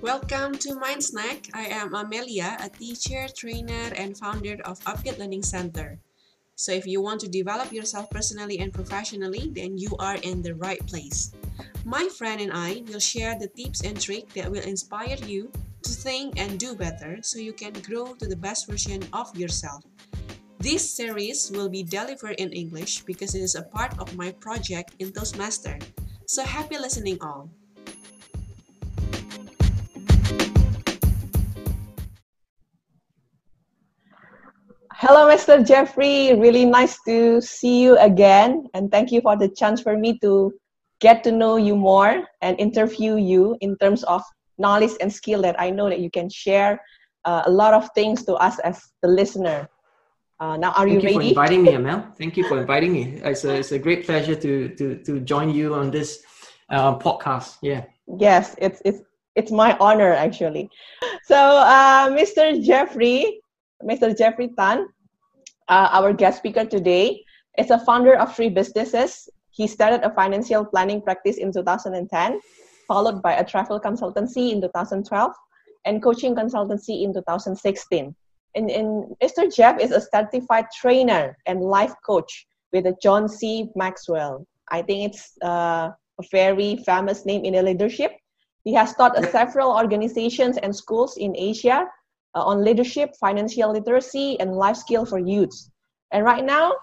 Welcome to Mind Snack. I am Amelia, a teacher, trainer, and founder of Upgate Learning Center. So, if you want to develop yourself personally and professionally, then you are in the right place. My friend and I will share the tips and tricks that will inspire you to think and do better so you can grow to the best version of yourself. This series will be delivered in English because it is a part of my project in Toastmaster. So, happy listening, all. Hello, Mr. Jeffrey. Really nice to see you again. And thank you for the chance for me to get to know you more and interview you in terms of knowledge and skill that I know that you can share uh, a lot of things to us as the listener. Uh, now, are Thank you you ready? for inviting me, Amel. Thank you for inviting me. It's a, it's a great pleasure to, to, to join you on this uh, podcast. Yeah. Yes, it's it's it's my honor actually. So, uh, Mr. Jeffrey, Mr. Jeffrey Tan, uh, our guest speaker today, is a founder of three businesses. He started a financial planning practice in 2010, followed by a travel consultancy in 2012, and coaching consultancy in 2016. And, and Mr. Jeff is a certified trainer and life coach with John C. Maxwell. I think it's uh, a very famous name in the leadership. He has taught several organizations and schools in Asia uh, on leadership, financial literacy, and life skill for youths. And right now,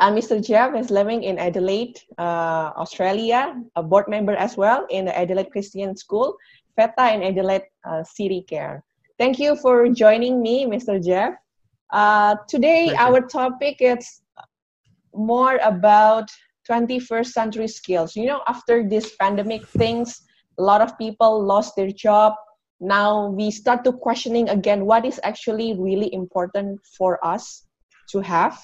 uh, Mr. Jeff is living in Adelaide, uh, Australia, a board member as well in the Adelaide Christian School, FETA, and Adelaide uh, City Care. Thank you for joining me, Mr. Jeff. Uh, today, our topic is more about 21st century skills. You know, after this pandemic things, a lot of people lost their job. Now we start to questioning again what is actually really important for us to have,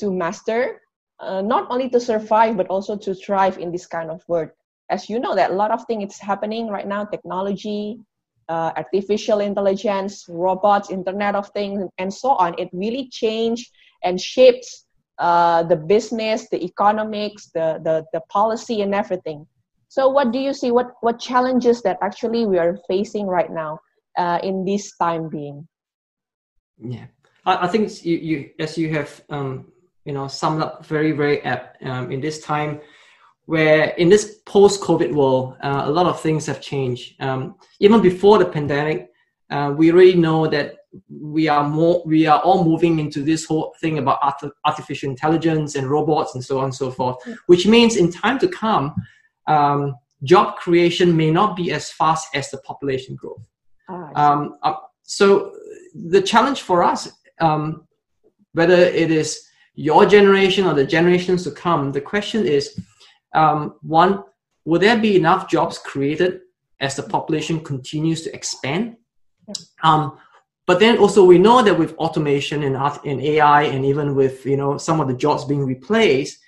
to master, uh, not only to survive but also to thrive in this kind of world. As you know, that a lot of things is happening right now: technology, uh, artificial intelligence, robots, Internet of Things, and so on. It really changed and shapes uh, the business, the economics, the, the, the policy, and everything. So, what do you see? What, what challenges that actually we are facing right now uh, in this time being? Yeah. I, I think you, you, as you have, um, you know, summed up very, very apt um, in this time where in this post-COVID world, uh, a lot of things have changed. Um, even before the pandemic, uh, we already know that we are more, we are all moving into this whole thing about art- artificial intelligence and robots and so on and so forth, which means in time to come, um, job creation may not be as fast as the population growth. Ah, Um, uh, so the challenge for us, um, whether it is your generation or the generations to come, the question is, um, one, will there be enough jobs created as the population continues to expand? Um, but then also we know that with automation and art and AI and even with you know some of the jobs being replaced,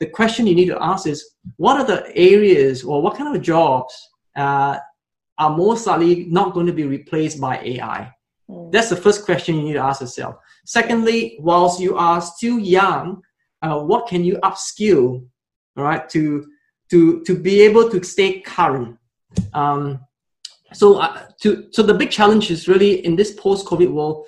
the question you need to ask is what are the areas or what kind of jobs uh, are most likely not going to be replaced by AI? mm, That's the first question you need to ask yourself. Secondly, whilst you are still young, uh, what can you upskill, all right, to to to be able to stay current? Um, so, uh, to so the big challenge is really in this post-COVID world,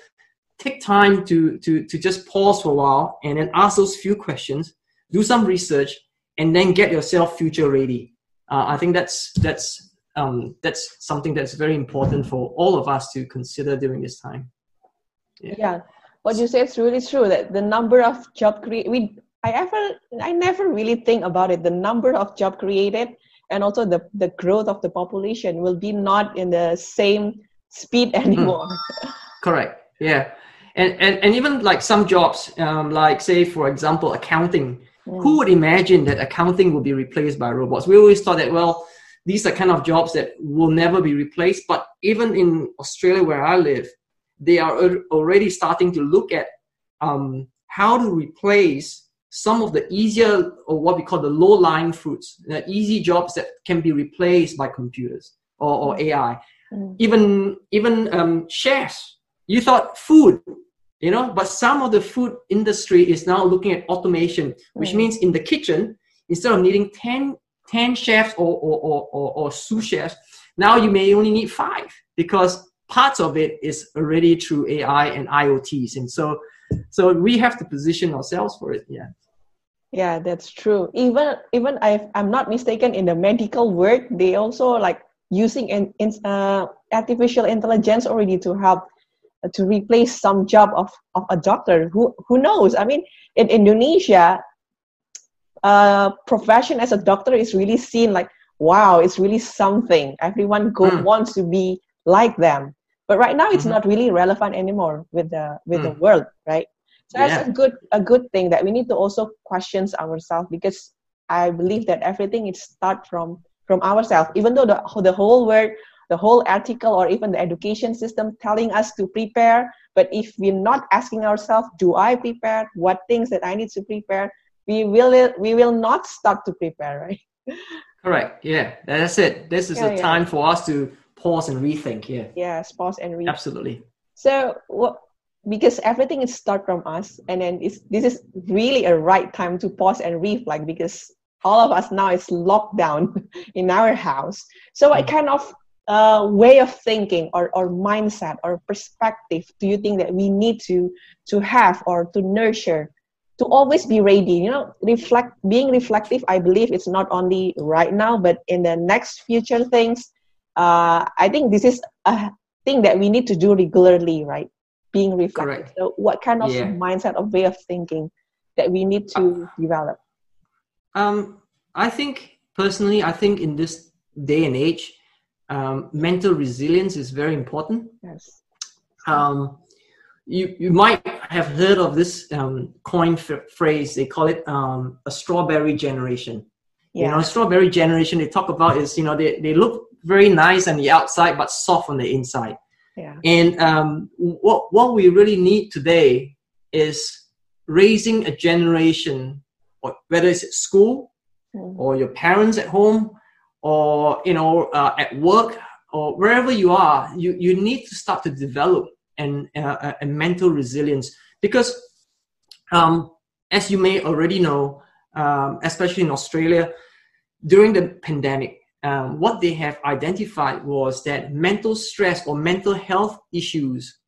take time to to to just pause for a while and then ask those few questions, do some research, and then get yourself future ready. Uh, I think that's that's um, that's something that's very important for all of us to consider during this time. yeah what you say is really true that the number of job create we i ever i never really think about it the number of job created and also the the growth of the population will be not in the same speed anymore Correct. Yeah. And, and, and even like some jobs, um, like say, for example, accounting, who would imagine that accounting will be replaced by robots? We always thought that, well, these are kind of jobs that will never be replaced. But even in Australia, where I live, they are already starting to look at um, how to replace some of the easier or what we call the low lying fruits, the easy jobs that can be replaced by computers or, or AI. Mm. Even even um, chefs, you thought food, you know, but some of the food industry is now looking at automation, which Mm. means in the kitchen, instead of needing 10, 10 chefs or, or, or, or, or sous chefs, now you may only need five because parts of it is already through AI and IoTs. And so, so we have to position ourselves for it. Yeah. Yeah, that's true. Even even if I'm not mistaken, in the medical world, they also like using in, in uh, artificial intelligence already to help to replace some job of, of a doctor. Who who knows? I mean, in Indonesia, uh, profession as a doctor is really seen like wow, it's really something. Everyone go mm. wants to be like them. But right now, it's mm-hmm. not really relevant anymore with the with mm. the world, right? So yeah. that's a good a good thing that we need to also question ourselves because I believe that everything is start from from ourselves. Even though the the whole world, the whole article, or even the education system telling us to prepare, but if we're not asking ourselves, do I prepare? What things that I need to prepare? We will we will not start to prepare, right? Correct. Yeah, that's it. This is yeah, a yeah. time for us to pause and rethink. Yeah. Yes, pause and rethink. Absolutely. So, what? Because everything is start from us, and then it's, this is really a right time to pause and reflect because all of us now is locked down in our house. So, what mm. kind of uh, way of thinking or, or mindset or perspective do you think that we need to to have or to nurture to always be ready you know reflect being reflective i believe it's not only right now but in the next future things uh, i think this is a thing that we need to do regularly right being reflective Correct. so what kind of yeah. mindset or way of thinking that we need to uh, develop um, i think personally i think in this day and age um, mental resilience is very important yes um, you you might have heard of this um, coin f- phrase. They call it um, a strawberry generation. Yeah. You know, strawberry generation. They talk about is you know they they look very nice on the outside but soft on the inside. Yeah. And um, what what we really need today is raising a generation, or whether it's at school mm. or your parents at home or you know uh, at work or wherever you are, you you need to start to develop and, uh, and mental resilience. Because, um, as you may already know, um, especially in Australia, during the pandemic, um, what they have identified was that mental stress or mental health issues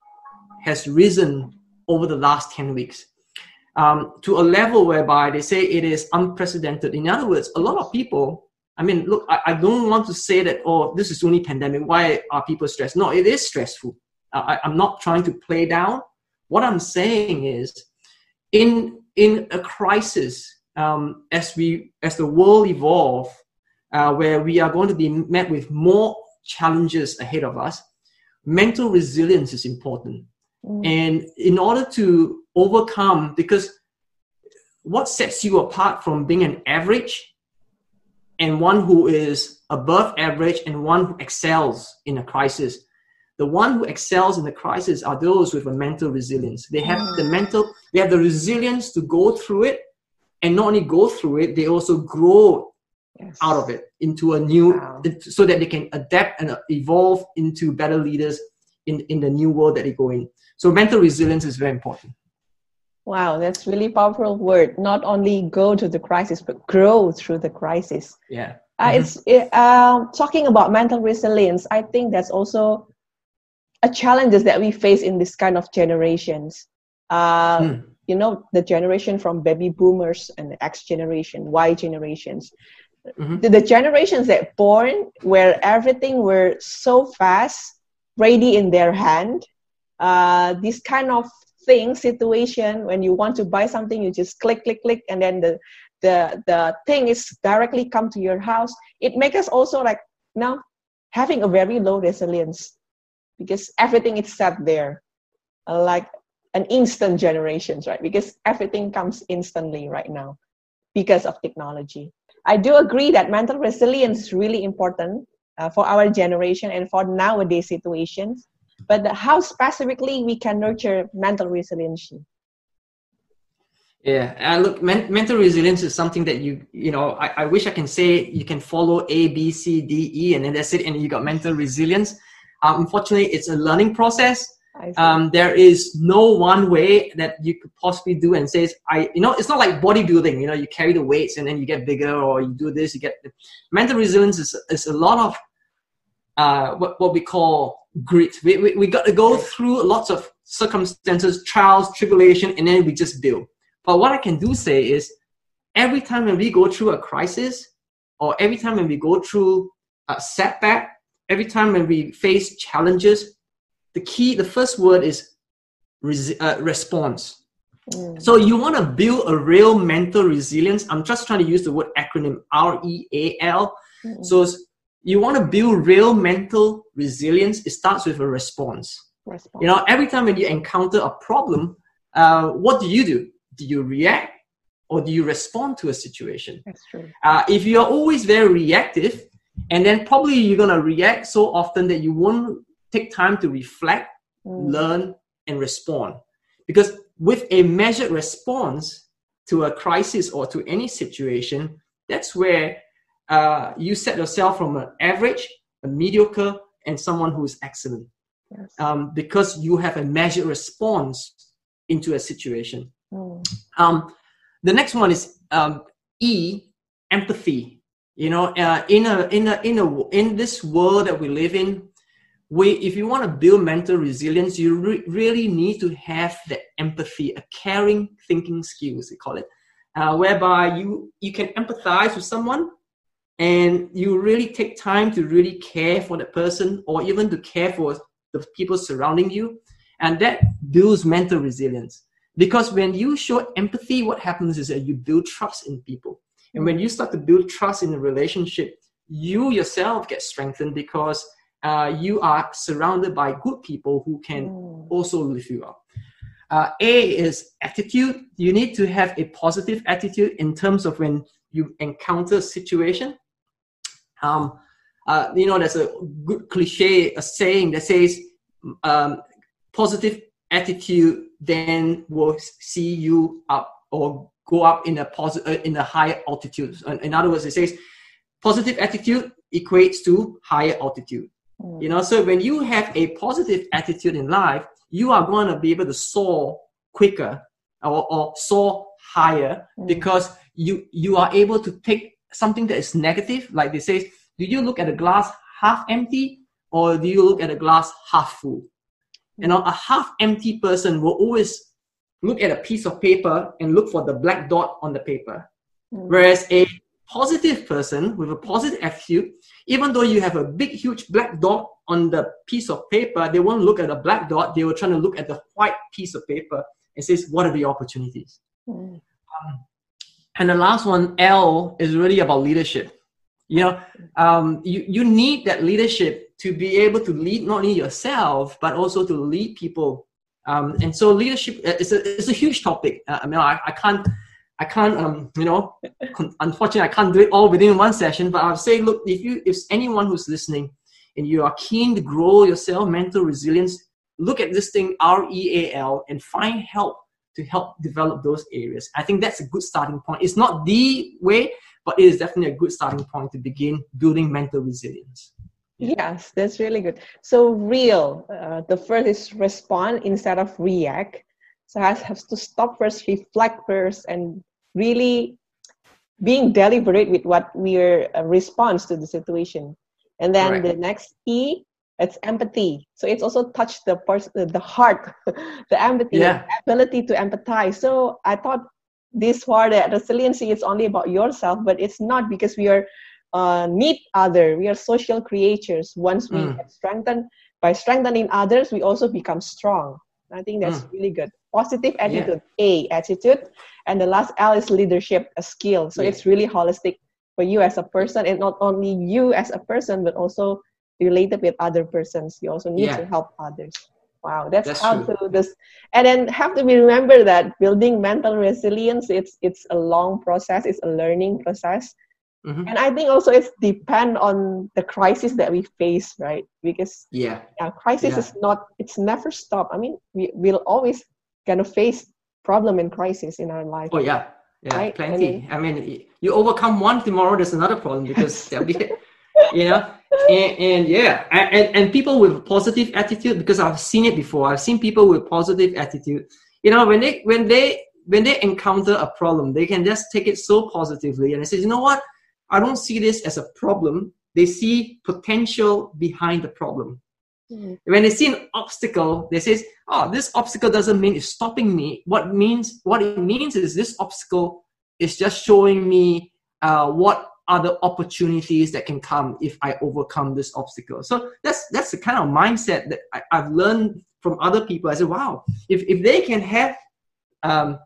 has risen over the last 10 weeks um, to a level whereby they say it is unprecedented. In other words, a lot of people, I mean, look, I, I don't want to say that, oh, this is only pandemic. Why are people stressed? No, it is stressful. I, I'm not trying to play down. What I'm saying is, in in a crisis, um, as we as the world evolve, uh, where we are going to be met with more challenges ahead of us, mental resilience is important. Mm. And in order to overcome, because what sets you apart from being an average and one who is above average and one who excels in a crisis the one who excels in the crisis are those with a mental resilience. They have the mm. mental, they have the resilience to go through it, and not only go through it, they also grow yes. out of it into a new, wow. so that they can adapt and evolve into better leaders in in the new world that they go in. So mental resilience is very important. Wow, that's really powerful word. Not only go to the crisis, but grow through the crisis. Yeah. Uh, mm-hmm. It's it, uh, talking about mental resilience. I think that's also a challenges that we face in this kind of generations. Uh, mm. You know, the generation from baby boomers and the X generation, Y generations. Mm-hmm. The, the, generations that born where everything were so fast, ready in their hand. Uh, this kind of thing, situation, when you want to buy something, you just click, click, click, and then the the the thing is directly come to your house. It makes us also like now having a very low resilience because everything is set there like an instant generations right? Because everything comes instantly right now because of technology. I do agree that mental resilience is really important uh, for our generation and for nowadays situations but how specifically we can nurture mental resilience yeah, and look, men- mental resilience is something that you, you know, I, I wish I can say you can follow A, B, C, D, E, and then that's it, and you got mental resilience. Um, unfortunately, it's a learning process. Um, there is no one way that you could possibly do and says, I, you know, it's not like bodybuilding, you know, you carry the weights and then you get bigger or you do this, you get, mental resilience is, is a lot of uh, what, what we call grit. We, we, we got to go through lots of circumstances, trials, tribulation, and then we just build. But what I can do say is every time when we go through a crisis, or every time when we go through a setback, every time when we face challenges, the key, the first word is res- uh, response. Mm. So you want to build a real mental resilience. I'm just trying to use the word acronym R E A L. Mm. So you want to build real mental resilience. It starts with a response. response. You know, every time when you encounter a problem, uh, what do you do? Do you react or do you respond to a situation? That's true. Uh, if you are always very reactive, and then probably you're gonna react so often that you won't take time to reflect, mm. learn, and respond. Because with a measured response to a crisis or to any situation, that's where uh, you set yourself from an average, a mediocre, and someone who is excellent. Yes. Um, because you have a measured response into a situation. Mm. Um, the next one is um, E, empathy. You know, uh, in a in a in a in this world that we live in, we if you want to build mental resilience, you re- really need to have the empathy, a caring thinking skills, they call it, uh, whereby you you can empathize with someone, and you really take time to really care for the person, or even to care for the people surrounding you, and that builds mental resilience. Because when you show empathy, what happens is that you build trust in people. And when you start to build trust in a relationship, you yourself get strengthened because uh, you are surrounded by good people who can mm. also lift you up. Uh, a is attitude. You need to have a positive attitude in terms of when you encounter a situation. Um, uh, you know, there's a good cliche, a saying that says, um, positive attitude then will see you up or go up in a positive uh, in a higher altitude. In other words, it says positive attitude equates to higher altitude. Mm. You know, so when you have a positive attitude in life, you are going to be able to soar quicker or, or soar higher mm. because you you are able to take something that is negative, like they say, do you look at the glass half empty or do you look at the glass half full? You know, a half empty person will always look at a piece of paper and look for the black dot on the paper. Mm. Whereas a positive person with a positive attitude, even though you have a big, huge black dot on the piece of paper, they won't look at the black dot. They will try to look at the white piece of paper and says, what are the opportunities? Mm. Um, and the last one, L, is really about leadership. You know, um, you, you need that leadership to be able to lead not only yourself but also to lead people um, and so leadership uh, is a, is a huge topic uh, i mean I, I can't i can't um, you know unfortunately i can't do it all within one session but i'll say look if you if anyone who's listening and you are keen to grow yourself mental resilience look at this thing r-e-a-l and find help to help develop those areas i think that's a good starting point it's not the way but it is definitely a good starting point to begin building mental resilience Yes, that's really good. So real, uh, the first is respond instead of react. So I have to stop first, reflect first, and really being deliberate with what we're uh, response to the situation. And then right. the next E, it's empathy. So it's also touch the person, the heart, the empathy, yeah. the ability to empathize. So I thought this word, resiliency, is only about yourself, but it's not because we are uh, need other. We are social creatures. Once we mm. strengthen by strengthening others, we also become strong. I think that's mm. really good. Positive attitude, yeah. A attitude, and the last L is leadership, a skill. So yeah. it's really holistic for you as a person, and not only you as a person, but also related with other persons. You also need yeah. to help others. Wow, that's, that's how true. to this, and then have to be remember that building mental resilience. It's it's a long process. It's a learning process Mm-hmm. And I think also it's depend on the crisis that we face, right? Because yeah, yeah crisis yeah. is not it's never stop. I mean, we will always gonna face problem and crisis in our life. Oh yeah, yeah, right? plenty. I mean, I mean, you overcome one tomorrow, there's another problem because there'll be, you know, and, and yeah, and, and people with positive attitude because I've seen it before. I've seen people with positive attitude. You know, when they when they when they encounter a problem, they can just take it so positively and they say, you know what, I don't see this as a problem. they see potential behind the problem. Mhm. When they see an obstacle, they say, "Oh, this obstacle doesn't mean it's stopping me. What means what it means is this obstacle is just showing me uh, what other opportunities that can come if I overcome this obstacle." So that's that's the kind of mindset that I, I've learned from other people. I said, "Wow, if if they can have um,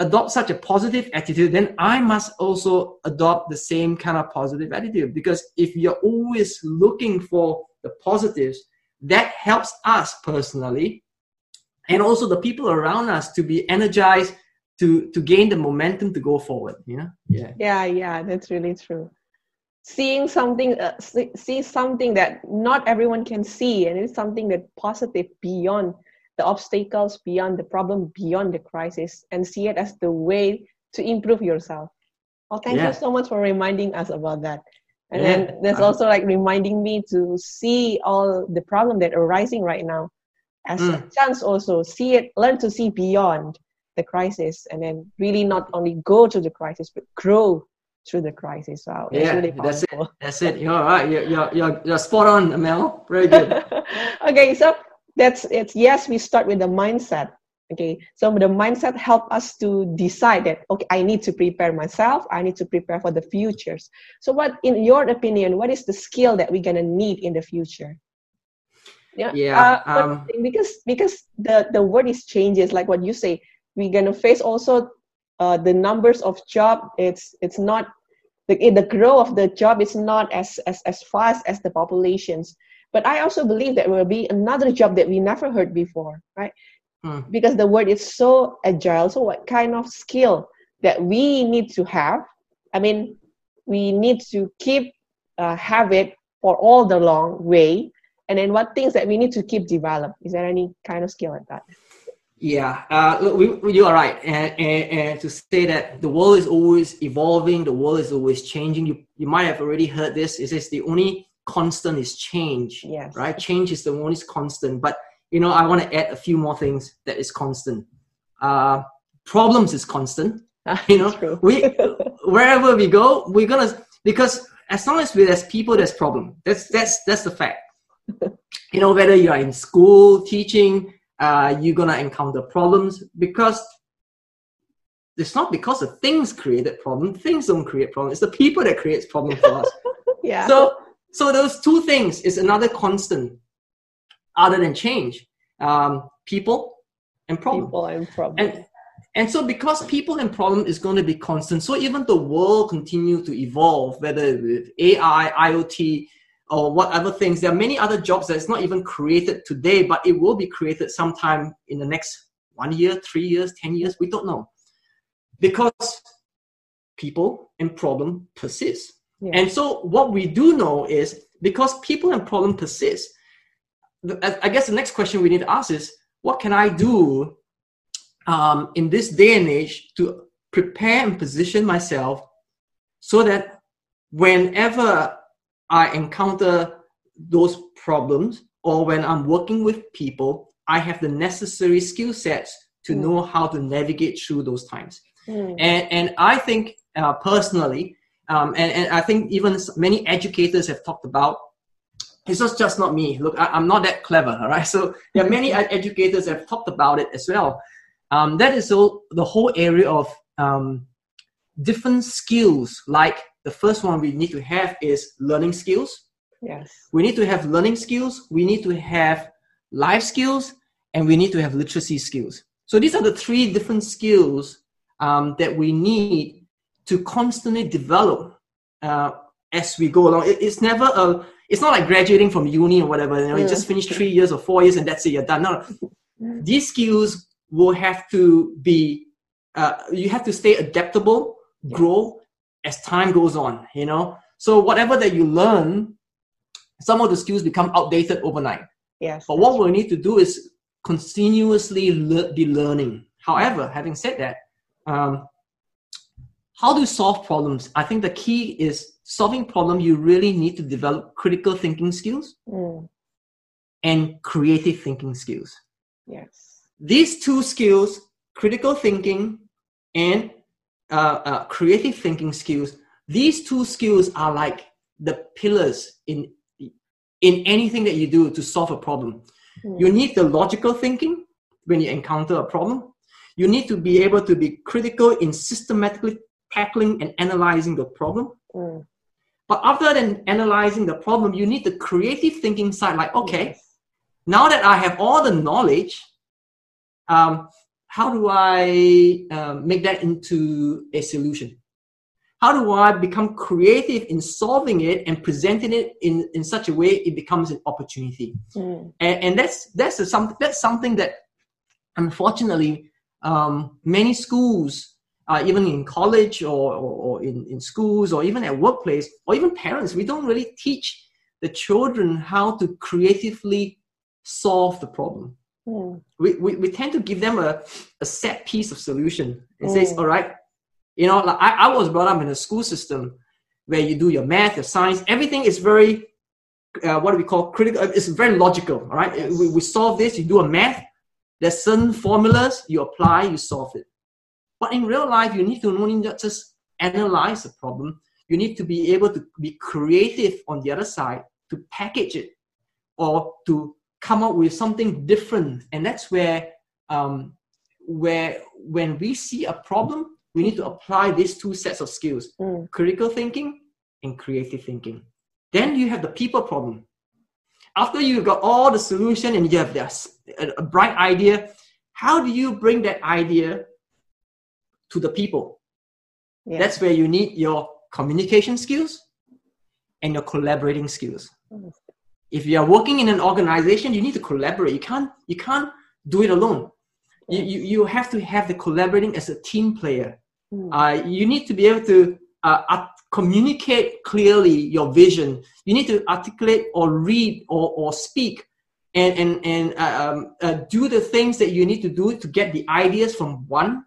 adopt such a positive attitude, then I must also adopt the same kind of positive attitude. Because if you're always looking for the positives, that helps us personally and also the people around us to be energized to to gain the momentum to go forward you know yeah Yeah, yeah, that's really true. Seeing something, uh, see, see something that not everyone can see, and it's something that positive beyond the obstacles, beyond the problem, beyond the crisis, and see it as the way to improve yourself. Well, thank Yeah. you so much for reminding us about that. And Yeah. then there's Uh, also like reminding me to see all the problem that arising right now as a Mm. chance also see it learn to see beyond the crisis and then really not only go to the crisis but grow through the crisis. Wow that's yeah really that's it. that's it. You're all right. You're, you're, you're, you're spot on Mel very good. Okay so that's it's yes we start with the mindset. Okay so the mindset help us to decide that okay i need to prepare myself. I need to prepare for the futures. So what in your opinion what is the skill that we're gonna need in the future? Yeah Yeah, uh, um, because because the the word is changes like what you say we're gonna face also uh, the numbers of job. It's it's not the, the growth of the job is not as, as as fast as the populations. But i also believe that will be another job that we never heard before right? Hmm. because the world is so agile. So what kind of skill that we need to have? I mean we need to keep uh, have it for all the long way. And then what things that we need to keep develop? Is there any kind of skill like that Yeah, uh, we, we- you are right. And, and, and to say that the world is always evolving, the world is always changing. You, you might have already heard this. It says the only constant is change, yes right? Change is the only constant. But, you know, I want to add a few more things that is constant. Uh, problems is constant. You know, we wherever we go, we're gonna because as long as we, there's people, there's problem. That's that's that's the fact. you know, whether you are in school teaching, uh, you're gonna encounter problems because it's not because the things created problem. Things don't create problem. It's the people that creates problem for us. yeah So so those two things is another constant other than change. Um, people and problem. people and problem And and so because people and problem is going to be constant, so even the world continue to evolve, whether with AI, IoT, or whatever things, there are many other jobs that's not even created today, but it will be created sometime in the next one year, three years, ten years, we don't know. Because people and problem persist. Yeah. And so what we do know is because people and problem persist, I I guess the next question we need to ask is, what can I do um, in this day and age to prepare and position myself so that whenever I encounter those problems or when I'm working with people, I have the necessary skill sets to Mm. know how to navigate through those times. Hmm. And, and I think uh, personally, um, and, and I think even many educators have talked about, it's just, just not me. Look, I, I'm not that clever, all right? So there are many ed- educators have talked about it as well. Um, that is all, the whole area of um, different skills. Like the first one we need to have is learning skills. yes We need to have learning skills. We need to have life skills, and we need to have literacy skills. So these are the three different skills um, that we need to constantly develop uh, as we go along. It- it's never a. It's not like graduating from uni or whatever. You know, you just finish three years or four years and that's it. You're done. No, no. these skills will have to be. Uh, you have to stay adaptable, Yes. grow as time goes on. You know, so whatever that you learn, some of the skills become outdated overnight. yes But what we need to do is continuously le- be learning. However, having said that, um, how to solve problems? I think the key is solving problem. You really need to develop critical thinking skills Hmm. and creative thinking skills. yes These two skills, critical thinking and uh, uh, creative thinking skills, these two skills are like the pillars in in anything that you do to solve a problem. Mm. You need the logical thinking when you encounter a problem. You need to be able to be critical in systematically tackling and analyzing the problem. Mm. But other than analyzing the problem, you need the creative thinking side. Like, okay, now that I have all the knowledge, um, how do I um, make that into a solution? How do I become creative in solving it and presenting it in, in such a way it becomes an opportunity? Mm. And, and that's that's a, some, that's something that unfortunately um, many schools, uh, even in college or, or, or in, in schools or even at workplace or even parents, we don't really teach the children how to creatively solve the problem. Mm. We, we, we tend to give them a, a set piece of solution and Mm. says, all right, you know, like I, I was brought up in a school system where you do your math, your science, everything is very, uh, what do we call critical? It's very logical, all right? Yes. We, we solve this, you do a math, there's certain formulas, you apply, you solve it. But in real life, you need to not just analyze the problem, you need to be able to be creative on the other side to package it or to come up with something different. And that's where, um, where when we see a problem, we need to apply these two sets of skills Mm. critical thinking and creative thinking. Then you have the people problem. After you've got all the solution and you have this, a, a bright idea, how do you bring that idea to the people? Yeah. That's where you need your communication skills and your collaborating skills. If you are working in an organization, you need to collaborate. You can't you can't do it alone. You, you, you have to have the collaborating as a team player. Mm. Uh, you need to be able to uh, art- communicate clearly your vision. You need to articulate or read or, or speak and, and, and uh, um, uh, do the things that you need to do to get the ideas from one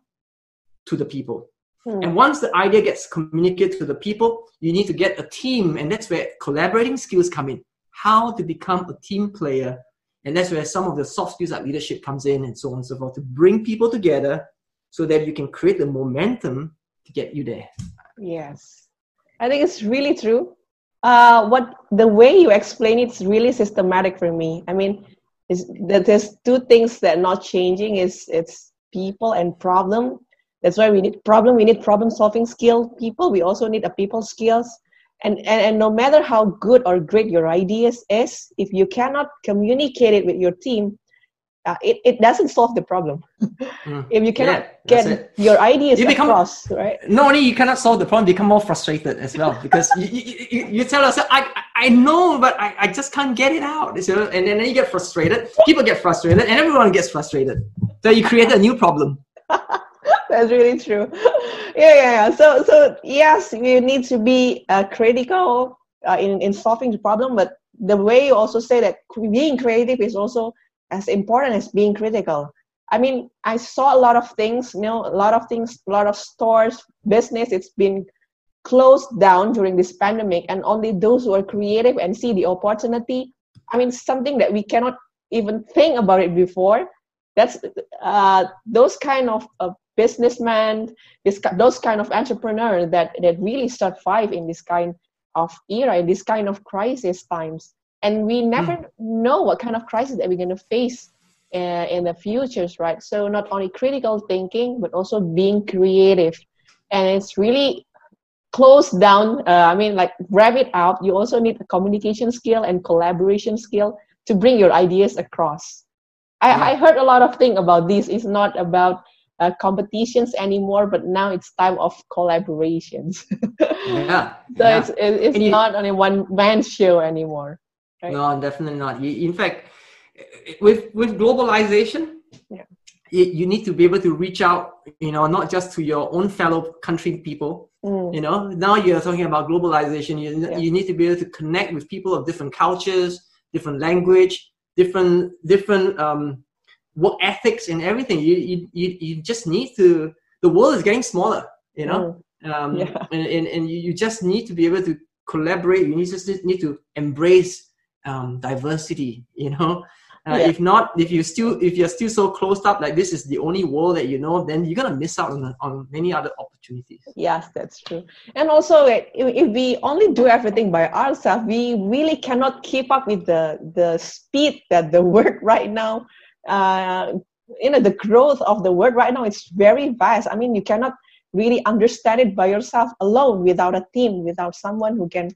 to the people. Mm. And once the idea gets communicated to the people, you need to get a team, and that's where collaborating skills come in. How to become a team player, and that's where some of the soft skills like leadership comes in, and so on and so forth, to bring people together so that you can create the momentum to get you there. Yes, I think it's really true. Uh, what the way you explain it's really systematic for me. I mean, is that there's two things that are not changing is it's people and problem. That's why we need problem. We need problem solving skill people. We also need a people skills. And, and and no matter how good or great your ideas is, if you cannot communicate it with your team, uh, it, it doesn't solve the problem. Mm. If you cannot Yeah, get your ideas You become- across, right? Not only you cannot solve the problem, become more frustrated as well because you, you, you, you tell us, I, I know, but I, I just can't get it out. So, and then you get frustrated. People get frustrated, and everyone gets frustrated. So you create a new problem. That's really true. yeah, yeah, yeah. So, so yes, you need to be uh, critical uh, in in solving the problem, but the way you also say that being creative is also as important as being critical. I mean, I saw a lot of things. You know, a lot of things, a lot of stores, business. It's been closed down during this pandemic, and only those who are creative and see the opportunity. I mean, something that we cannot even think about it before. That's uh, those kind of uh, businessmen, this those kind of entrepreneurs that that really start five in this kind of era, in this kind of crisis times, and we never know what kind of crisis that we're going to face uh, in the futures, right? So not only critical thinking, but also being creative, and it's really closed down. Uh, I mean, like wrap it up. You also need a communication skill and collaboration skill to bring your ideas across. I, I heard a lot of things about this. It's not about uh, competitions anymore, but now it's time of collaborations. Yeah. so yeah. it's it- it's you- not only one man show anymore. right? No, definitely not. In fact, with with globalization, Yeah. you, you need to be able to reach out. You know, not just to your own fellow country people. Mm, You know, now you're talking about globalization. You Yeah. you need to be able to connect with people of different cultures, different language, different different um, work ethics, and everything. You, you you you just need to. The world is getting smaller. You know, mm, um, Yeah. and, and, and you, you just need to be able to collaborate you need just need to embrace um, diversity you know Uh, Yeah. If not, if you still if you're still so closed up, like this is the only world that you know, then you're gonna miss out on on many other opportunities. Yes, that's true. And also, if, if we only do everything by ourselves, we really cannot keep up with the the speed that the work right now. Uh, you know, the growth of the world right now is very vast. I mean, you cannot really understand it by yourself alone without a team, without someone who can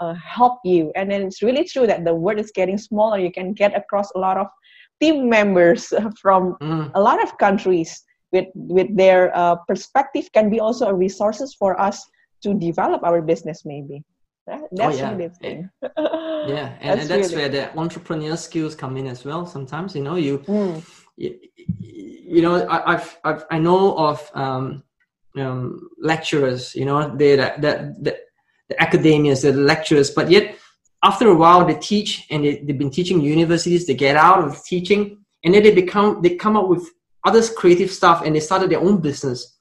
uh, help you. And then it's really true that the world is getting smaller. You can get across a lot of team members from Mm. a lot of countries with with their uh, perspective can be also a resources for us to develop our business maybe That- that's yeah. really Yeah, and, and that's really- where the entrepreneur skills come in as well. Sometimes you know you Mm, you, you know I, I've, I've I know of um, um, lecturers you know they that that the, the academias the lecturers but yet after a while they teach and they, they've been teaching universities they get out of teaching and then they become they come up with other creative stuff and they started their own business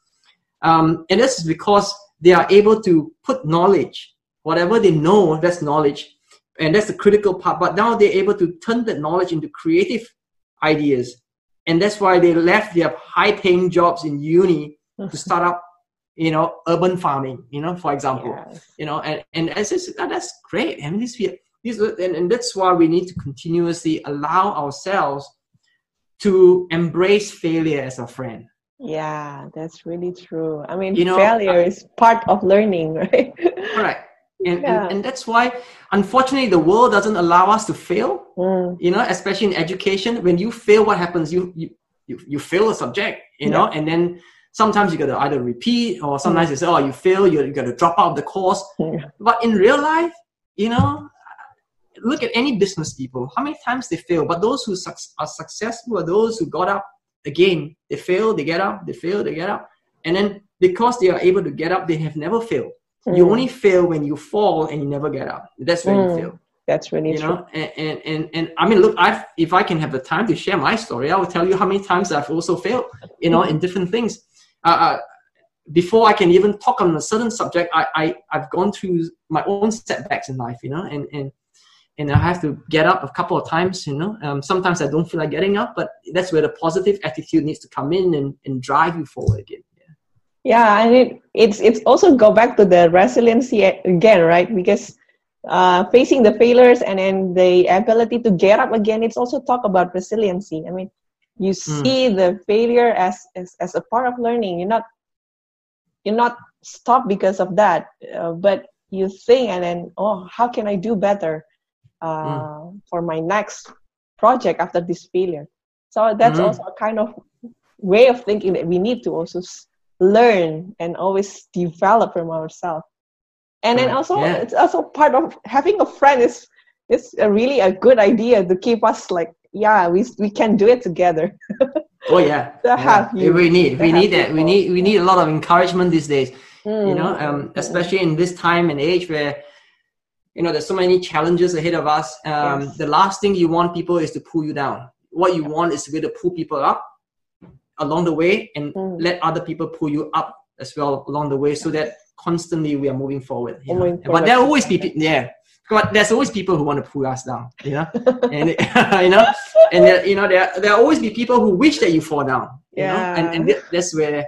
um, and this is because they are able to put knowledge whatever they know that's knowledge. And that's the critical part. But now they're able to turn that knowledge into creative ideas. And that's why they left their high paying jobs in uni to start up you know urban farming you know for example. Yes. you know and and that's just, that- that's great. And this we this and, and that's why we need to continuously allow ourselves to embrace failure as a friend. Yeah that's really true. I mean You know, failure I- is part of learning right? Correct and, Yeah. and and that's why unfortunately the world doesn't allow us to fail. Mm, you know especially in education when you fail what happens? You you you, you fail a subject you know? And then sometimes you got to either repeat or sometimes you say oh you fail you, you got to drop out of the course. Yeah. but in real life you know look at any business people. How many times they fail? But those who suc are successful are those who got up again. They fail they get up they fail they get up. And then because they are able to get up they have never failed you mm, only fail when you fall and you never get up. That's when Mm. you fail. That's really you true know? and, and and and i mean look i've if i can have the time to share my story i will tell you how many times i've also failed you know in different things. Uh, uh, before i can even talk on a certain subject I, I i've gone through my own setbacks in life you know and and and i have to get up a couple of times you know. Um, sometimes i don't feel like getting up but that's where the positive attitude needs to come in and, and drive you forward again yeah and it, it's it's also go back to the resiliency again right? Because uh, facing the failures and then the ability to get up again it's also talk about resiliency. I mean you see the failure as, as as a part of learning. You're not you're not stopped because of that uh, but you think and then oh how can i do better uh, for my next project after this failure? So that's Mm. also a kind of way of thinking that we need to also learn and always develop from ourselves. And then also yeah. it's also part of having a friend is is a really a good idea to keep us like yeah we we can do it together. Oh yeah, To yeah. have you- we need we need that. We need we need a lot of encouragement these days you know Mm. um, especially in this time and age where you know there's so many challenges ahead of us. Um, Yes. the last thing you want people is to pull you down. What you want is to be able to pull people up along the way and Mm. let other people pull you up as well along the way so that constantly we are moving forward you know? But there will always be pe- yeah. But there's always people who want to pull us down you know. And you know and there, you know there there always be people who wish that you fall down you know. And, and that's where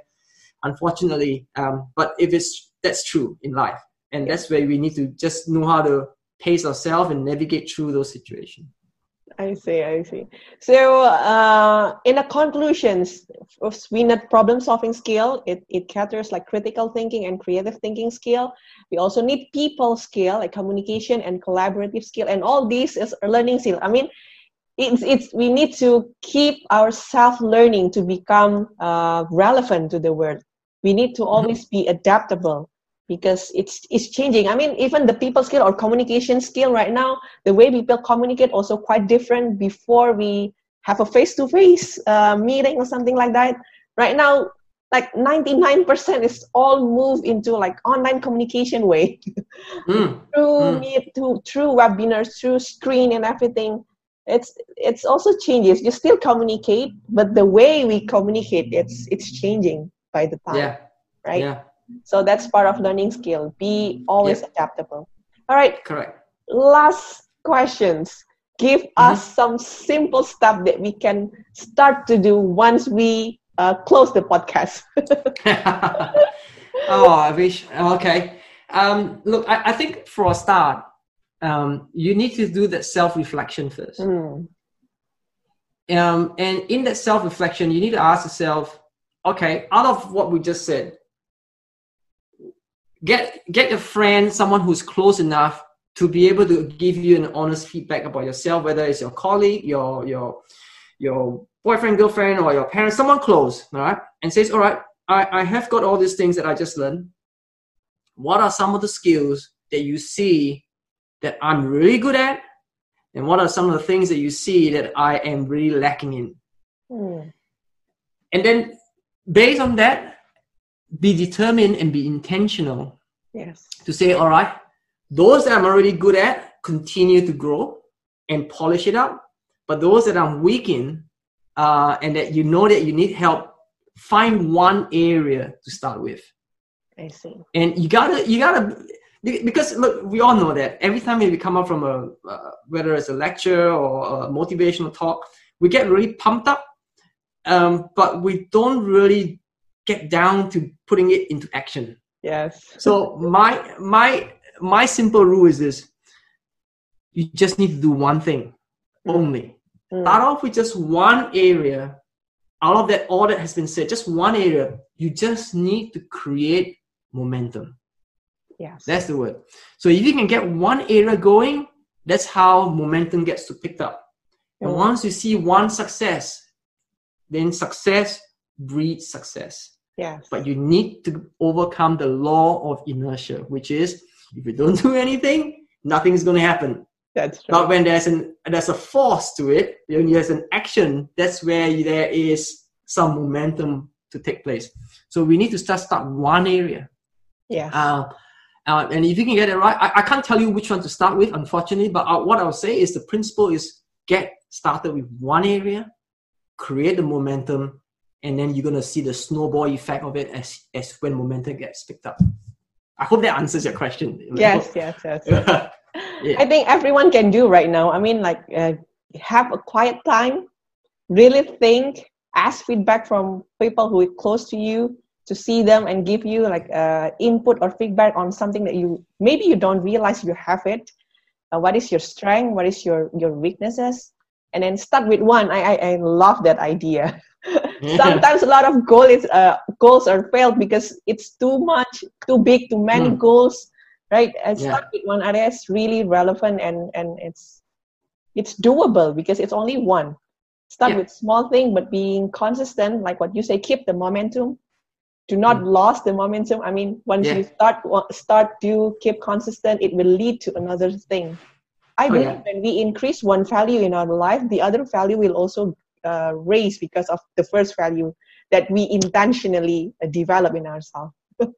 unfortunately um but if it's that's true in life and that's where we need to just know how to pace ourselves and navigate through those situations I see, I see. So, uh, in the conclusions of SWINET problem solving skill, it, it caters like critical thinking and creative thinking skill. We also need people skill, like communication and collaborative skill, and all these is learning skill. I mean, it's, it's we need to keep our self learning to become uh, relevant to the world. We need to always be adaptable because it's it's changing. I mean, even the people skill or communication skill right now, the way people communicate also quite different before we have a face-to-face uh, meeting or something like that. Right now like 99% is all moved into like online communication way. Mm, through Mm. meet through, through webinars through screen and everything. It's it's also changes you still communicate but the way we communicate it's it's changing by the time yeah. right? Yeah so that's part of learning skill be always adaptable all right correct last questions give mm-hmm. us some simple stuff that we can start to do once we uh, close the podcast. oh, I wish. Okay. Um, look, I, I think for a start, um, you need to do that self reflection first. Mm. Um, and in that self reflection, you need to ask yourself, okay, out of what we just said, get get a friend, someone who's close enough to be able to give you an honest feedback about yourself, whether it's your colleague, your your your boyfriend, girlfriend, or your parents, someone close, all right, and says, all right, I, I have got all these things that I just learned. What are some of the skills that you see that I'm really good at? And what are some of the things that you see that I am really lacking in? Mm. And then based on that, be determined and be intentional. Yes. To say, all right, those that I'm already good at, continue to grow and polish it up. But those that I'm weak in, uh, and that you know that you need help, find one area to start with. I see. And you gotta, you gotta, because look, we all know that every time we come up from a, uh, whether it's a lecture or a motivational talk, we get really pumped up, um, but we don't really get down to putting it into action. Yes. So my my my simple rule is this: you just need to do one thing only. Mm. Start off with just one area. Out of that, all that has been said, just one area. You just need to create momentum. Yes. That's the word. So if you can get one area going, that's how momentum gets to picked up. And mm. once you see one success, then success breeds success. Yes. But you need to overcome the law of inertia, which is if you don't do anything, nothing's going to happen. That's true. But when there's an there's a force to it, when there's an action, that's where there is some momentum to take place. So we need to start start one area. Yeah. Uh, uh, and if you can get it right, I, I can't tell you which one to start with, unfortunately. But uh, what I'll say is the principle is get started with one area, create the momentum, and then you're gonna see the snowball effect of it as as when momentum gets picked up. I hope that answers your question. Yes, yes, yes. yes. yeah. I think everyone can do right now. I mean, like, uh, have a quiet time, really think, ask feedback from people who are close to you to see them and give you like uh, input or feedback on something that you maybe you don't realize you have it. Uh, what is your strength? What is your your weaknesses? And then start with one. I I, I love that idea. sometimes a lot of goals is uh, goals are failed because it's too much too big too many mm. goals right and yeah. start with one area is really relevant and and it's it's doable because it's only one start yeah. with small thing but being consistent like what you say keep the momentum do not mm. lose the momentum i mean once yeah. you start start to keep consistent it will lead to another thing i oh, believe when we increase one value in our life the other value will also uh, raise because of the first value that we intentionally uh, develop in ourselves.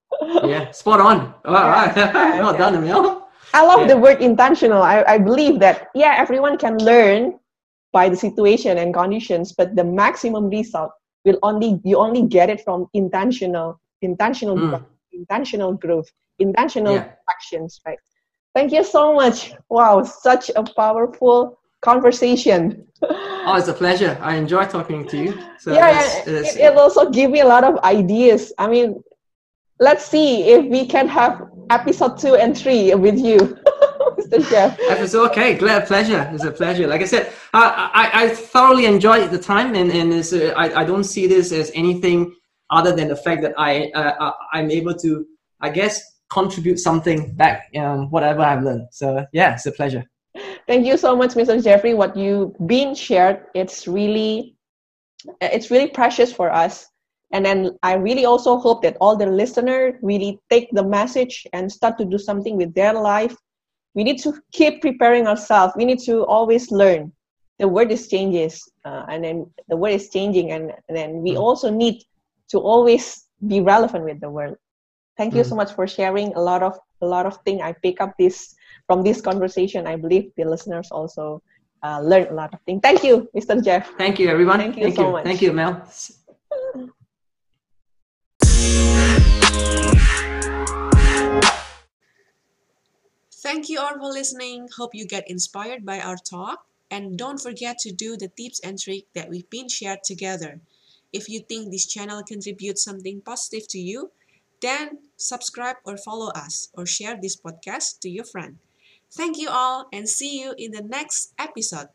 yeah, spot on. All right. Yeah. well done, Emil. I love yeah. the word intentional. I, I believe that, yeah, everyone can learn by the situation and conditions, but the maximum result will only, you only get it from intentional, intentional, mm. intentional growth, intentional yeah. actions, right? Thank you so much. Wow, such a powerful conversation. oh, it's a pleasure. I enjoy talking to you. So yeah, it's, it's, it, it also give me a lot of ideas. I mean, let's see if we can have episode two and three with you. Mr. Jeff. It's okay. Glad pleasure. It's a pleasure. Like I said, I, I, I thoroughly enjoyed the time, and and uh, I, I don't see this as anything other than the fact that I uh, uh I'm able to, I guess, contribute something back, um, whatever I've learned. So yeah, it's a pleasure. Thank you so much, Mr. Jeffrey. What you've been shared, it's really, it's really precious for us. And then I really also hope that all the listeners really take the message and start to do something with their life. We need to keep preparing ourselves. We need to always learn. The world is changes, uh, and then the world is changing, and, and then we mm. also need to always be relevant with the world. Thank you mm. so much for sharing a lot of a lot of things. I pick up this from this conversation, I believe the listeners also uh, learn a lot of things. Thank you, Mr. Jeff. Thank you, everyone. Thank you Thank so you. much. Thank you, Mel. Thank you all for listening. Hope you get inspired by our talk. And don't forget to do the tips and tricks that we've been shared together. If you think this channel contributes something positive to you, then subscribe or follow us or share this podcast to your friend. Thank you all and see you in the next episode.